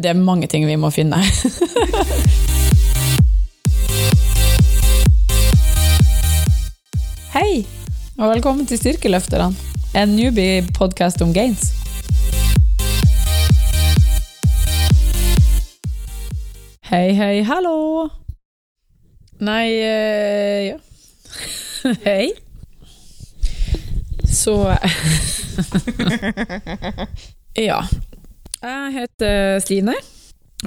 Det er mange ting vi må finne. Hei, og velkommen til Styrkeløfterne, en newbie-podkast om gains. Hei, hei, hallo! Nei eh, ja. Hei. Så Ja. Jeg heter Stine,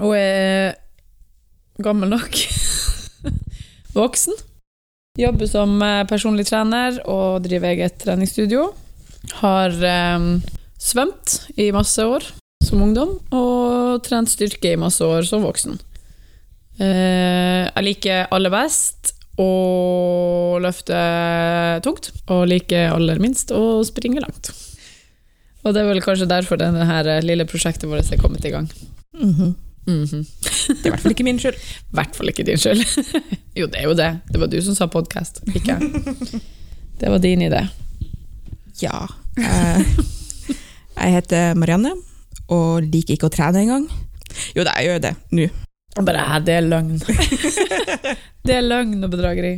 og er gammel nok. Voksen. Jobber som eh, personlig trener og driver eget treningsstudio. Har eh, svømt i masse år som ungdom, og trent styrke i masse år som voksen. Eh, jeg liker aller best å løfte tungt, og liker aller minst å springe langt. Og det er vel kanskje derfor denne her lille prosjektet vårt er kommet i gang. Mhm. Mhm. Det er i hvert fall ikke min skyld. I hvert fall ikke din skyld. jo, det er jo det. Det var du som sa podkast, ikke jeg. Det var din idé. Ja. eh, jeg heter Marianne, og liker ikke å trene engang. Jo da, jeg gjør det nå. Bare "Æ, det er løgn. det er løgn og bedrageri.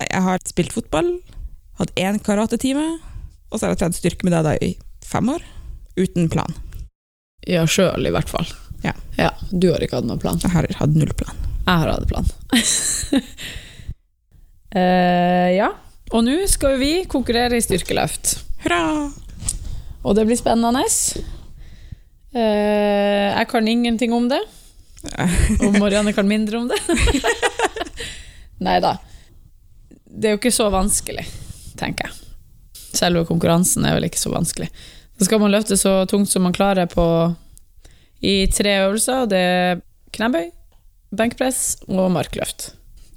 Jeg har spilt fotball, hatt én karatetime, og så har jeg trent styrke med deg da i fem år, uten plan. Ja, sjøl i hvert fall. Ja. Du har ikke hatt noen plan. Jeg har hatt null plan. Jeg har hatt plan. uh, ja, og nå skal vi konkurrere i styrkeløft. Hurra! Og det blir spennende. Uh, jeg kan ingenting om det. Og Marianne kan mindre om det. Nei da. Det er jo ikke så vanskelig, tenker jeg. Selve konkurransen er vel ikke så vanskelig. Så skal man løfte så tungt som man klarer på i tre øvelser. Det er knebøy, benkpress og markløft.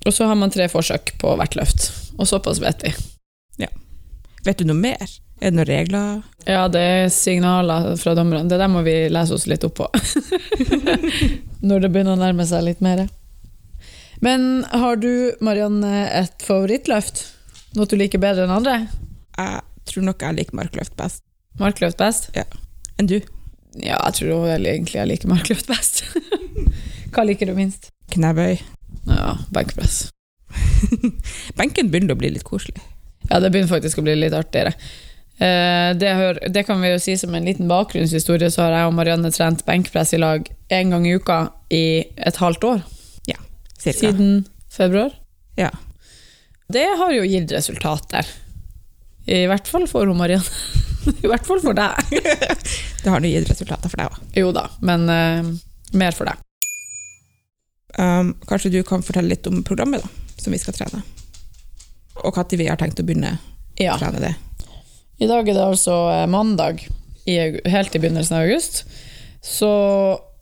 Og så har man tre forsøk på hvert løft. Og såpass vet vi. Vet du noe mer? Er det noen regler? Ja, det er signaler fra dommerne. Det der må vi lese oss litt opp på. Når det begynner å nærme seg litt mer. Men har du, Marianne, et favorittløft? Noe du liker bedre enn andre? Jeg tror nok jeg liker markløft best. Markløft best? Ja. Enn du? Ja, jeg tror egentlig jeg liker markløft best. Hva liker du minst? Knebøy. Ja, benkpress. Benken begynner å bli litt koselig. Ja, det begynner faktisk å bli litt artigere. Eh, det, det kan vi jo si som en liten bakgrunnshistorie, så har jeg og Marianne trent benkpress i lag én gang i uka i et halvt år. Cirka. Siden februar. Ja. Det har jo gitt resultater. I hvert fall for hun Marianne. I hvert fall for deg. Det har nå gitt resultater for deg òg. Jo da, men uh, mer for deg. Um, kanskje du kan fortelle litt om programmet da, som vi skal trene? Og når vi har tenkt å begynne Ja. å trene det? I dag er det altså eh, mandag, i, helt i begynnelsen av august. Så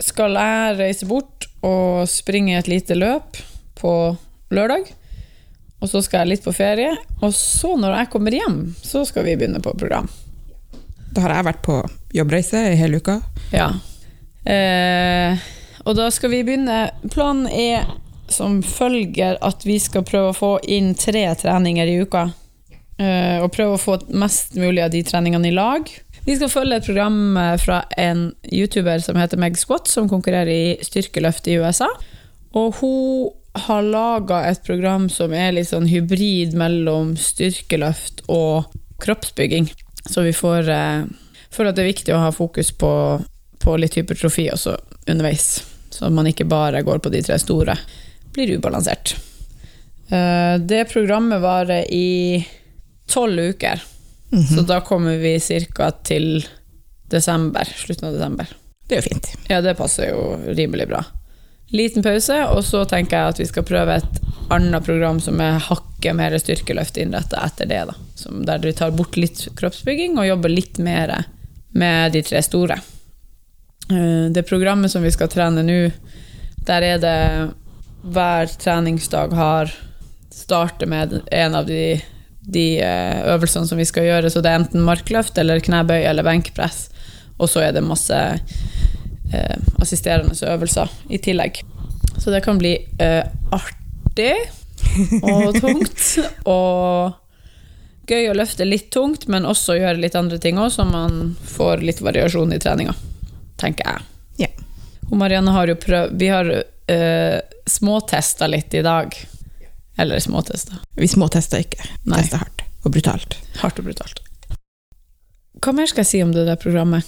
skal jeg reise bort og springe et lite løp på lørdag. Og så skal jeg litt på ferie. Og så, når jeg kommer hjem, så skal vi begynne på program. Da har jeg vært på jobbreise i hele uka. Ja. Eh, og da skal vi begynne Planen er som følger at vi skal prøve å få inn tre treninger i uka. Eh, og prøve å få mest mulig av de treningene i lag. Vi skal følge et program eh, fra en YouTuber som heter Meg Squat, som konkurrerer i styrkeløft i USA. Og hun har laga et program som er litt sånn hybrid mellom styrkeløft og kroppsbygging. Så vi får eh, føler at det er viktig å ha fokus på, på litt hypertrofi også underveis. Så man ikke bare går på de tre store. Blir ubalansert. Eh, det programmet varer i tolv uker. Så da kommer vi ca. til desember. Slutten av desember. Det er jo fint. Ja, det passer jo rimelig bra. Liten pause, og så tenker jeg at vi skal prøve et annet program som er hakket mer styrkeløft innretta etter det. da. Som der vi tar bort litt kroppsbygging og jobber litt mer med de tre store. Eh, Det programmet som vi skal trene nå, der er det hver treningsdag har starter med en av de, de eh, øvelsene som vi skal gjøre, så det er enten markløft eller knebøy eller benkpress, og så er det masse eh, assisterende øvelser i tillegg. Så det kan bli eh, artig og tungt og gøy å løfte litt tungt, men også gjøre litt andre ting òg, så man får litt variasjon i treninga, tenker jeg. Ja. Og Marianne har jo prøvd Vi har uh, småtesta litt i dag. Eller småtesta. Vi småtester ikke. Vi tester hardt og brutalt. Hardt og brutalt. Hva mer skal jeg si om det der programmet?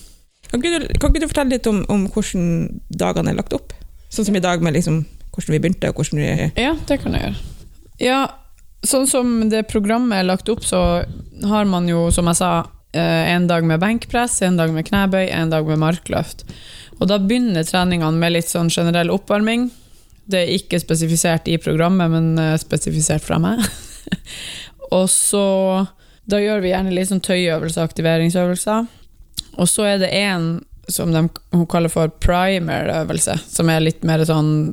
Kan ikke du, kan ikke du fortelle litt om, om hvordan dagene er lagt opp? Sånn som i dag, med liksom hvordan vi begynte, og hvordan vi Ja, det kan jeg gjøre. Ja, sånn som det programmet er lagt opp, så har man jo, som jeg sa, eh, en dag med benkpress, en dag med knebøy, en dag med markløft. Og da begynner treningene med litt sånn generell oppvarming. Det er ikke spesifisert i programmet, men eh, spesifisert fra meg. og så Da gjør vi gjerne litt sånn tøyøvelser, aktiveringsøvelser. Og så er det en som de, hun kaller for primer-øvelse, som er litt mer sånn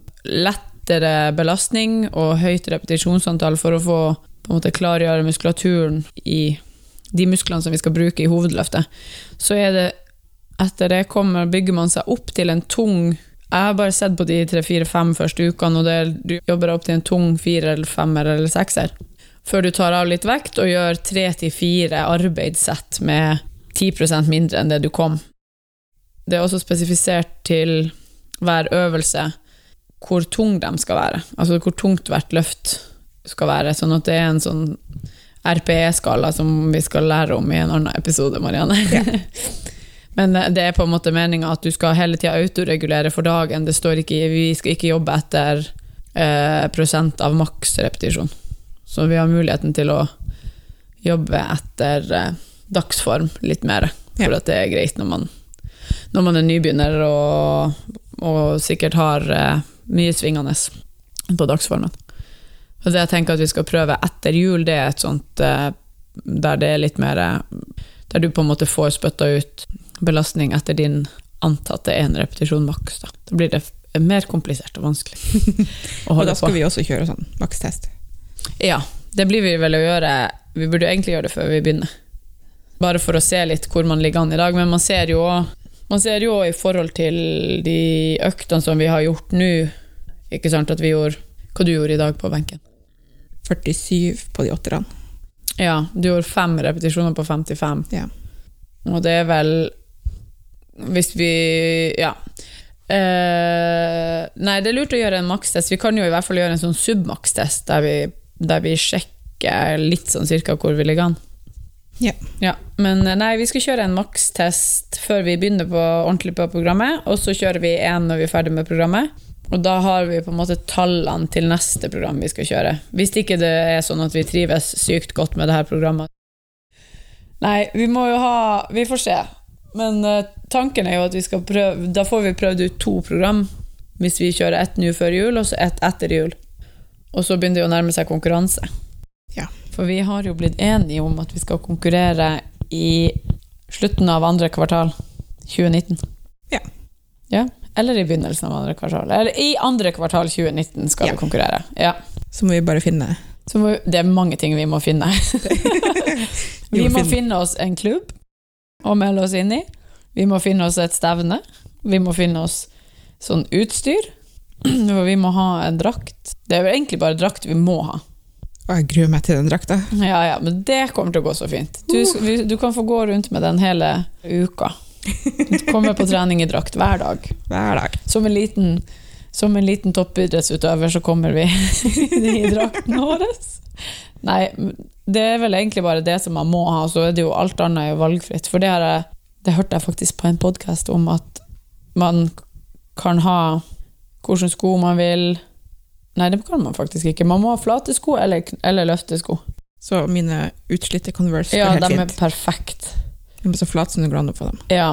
lettere belastning og høyt repetisjonsantall for å få på en måte klargjøre muskulaturen i de musklene som vi skal bruke i hovedløftet. Så er det etter det kommer, bygger man seg opp til en tung Jeg har bare sett på de tre-fire-fem første ukene, og det, du jobber opp til en tung firer, eller femmer eller sekser. Før du tar av litt vekt og gjør tre til fire arbeidssett med 10% mindre enn det du kom. Det er også spesifisert til hver øvelse hvor tung de skal være. Altså hvor tungt hvert løft skal være. Sånn at det er en sånn RPE-skala som vi skal lære om i en annen episode, Marianne. Men eh, det er på en måte meninga at du skal hele tida autoregulere for dagen. Det står ikke, vi skal ikke jobbe etter eh, prosent av maks repetisjon. Så vi har muligheten til å jobbe etter eh, dagsform litt mer, for Ja. at det er greit når man, når man er nybegynner og, og sikkert har eh, mye svingende på dagsformen. Og det jeg tenker at vi skal prøve etter jul, det er et sånt eh, der det er litt mer eh, Der du på en måte får spytta ut belastning etter din antatte én repetisjon maks. Da. da blir det mer komplisert og vanskelig Og da skal på. vi også kjøre sånn makstest. Ja, det blir vi vel å gjøre Vi burde egentlig gjøre det før vi begynner. Bare for å se litt hvor man ligger an i dag. Men man ser jo man ser jo i forhold til de øktene som vi har gjort nå Ikke sant at vi gjorde Hva du gjorde i dag på benken? 47 på de åtterne. Ja, du gjorde fem repetisjoner på 55. Ja. Og det er vel Hvis vi Ja. Eh, nei, det er lurt å gjøre en makstest. Vi kan jo i hvert fall gjøre en sånn submakstest, der vi, der vi sjekker litt sånn cirka hvor vi ligger an. Ja. Ja, Men eh, nei, vi skal kjøre en makstest før vi begynner på ordentlig på programmet, og så kjører vi en når vi er ferdig med programmet. Og da har vi på en måte tallene til neste program vi skal kjøre. Hvis ikke det er sånn at vi trives sykt godt med det her programmet. Nei, vi må jo ha Vi får se. Men uh, tanken er jo at vi skal prøve Da får vi prøvd ut to program. Hvis vi kjører ett nå før jul, og så ett etter jul. Og så begynner det å nærme seg konkurranse. Ja. For vi har jo blitt enige om at vi skal konkurrere i slutten av andre kvartal 2019. Ja. Ja, Eller i begynnelsen av andre kvartal. Eller i andre kvartal 2019 skal Ja. vi konkurrere. Ja. Så må vi bare finne vi- det er mange ting vi må finne. Vi må finne- oss en klubb å melde oss inn i. Vi må finne oss et stevne. Vi må finne oss sånn utstyr. Og vi må ha en drakt. Det er vel egentlig bare drakt vi må ha. Og jeg gruer meg til den drakta. Ja, ja, men det kommer til å gå så fint. Du, du kan få gå rundt med den hele uka. Du kommer på trening i drakt hver dag. Hver dag. Som en liten, som en liten toppidrettsutøver så kommer vi i drakten vår. Nei, det er vel egentlig bare det som man må ha, så er det jo alt annet er valgfritt. For det, jeg, det hørte jeg faktisk på en podkast om at man kan ha hvilke sko man vil. Nei, det kan man faktisk ikke. Man må ha flate sko eller, eller løftesko. Så mine utslitte Converse Ja, går helt de er perfekt. De er så flate som det går an å få dem. Ja,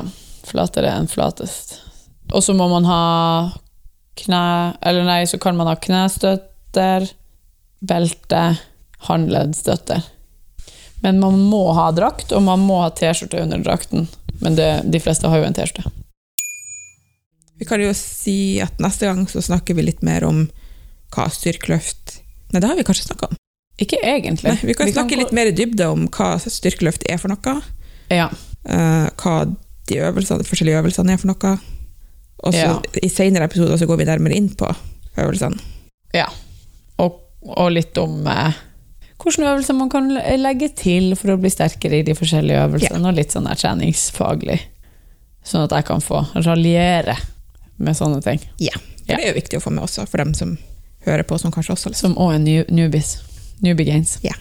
flatere enn flatest. Og så må man ha kne... Eller nei, så kan man ha knestøtter, belte, håndleddstøtter. Men man må ha drakt, og man må ha T-skjorte under drakten. Men det, de fleste har jo en T-skjorte. Vi kan jo si at neste gang så snakker vi litt mer om hva styrkeløft Nei, det har vi kanskje snakka om. Ikke egentlig. Nei, vi kan snakke litt mer i dybde om hva styrkeløft er for noe. Ja. Uh, hva de, øvelsene, de forskjellige øvelsene er for noe. Og så Ja. i senere episoder så går vi nærmere inn på øvelsene. ja. Og, og litt om uh, hvilke øvelser man kan legge til for å bli sterkere i de forskjellige øvelsene, og litt sånn der treningsfaglig. Sånn at jeg kan få raljere med sånne ting. Ja. For Ja. det er jo viktig å få med også, for dem som hører på, som kanskje også. Liksom, som òg er new, newbies. Newbie gains. Yeah.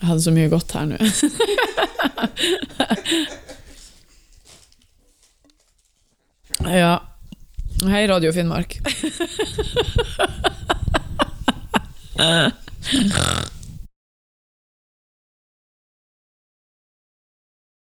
Jeg hadde så mye godt her nå. ja. Hei, Radio Finnmark.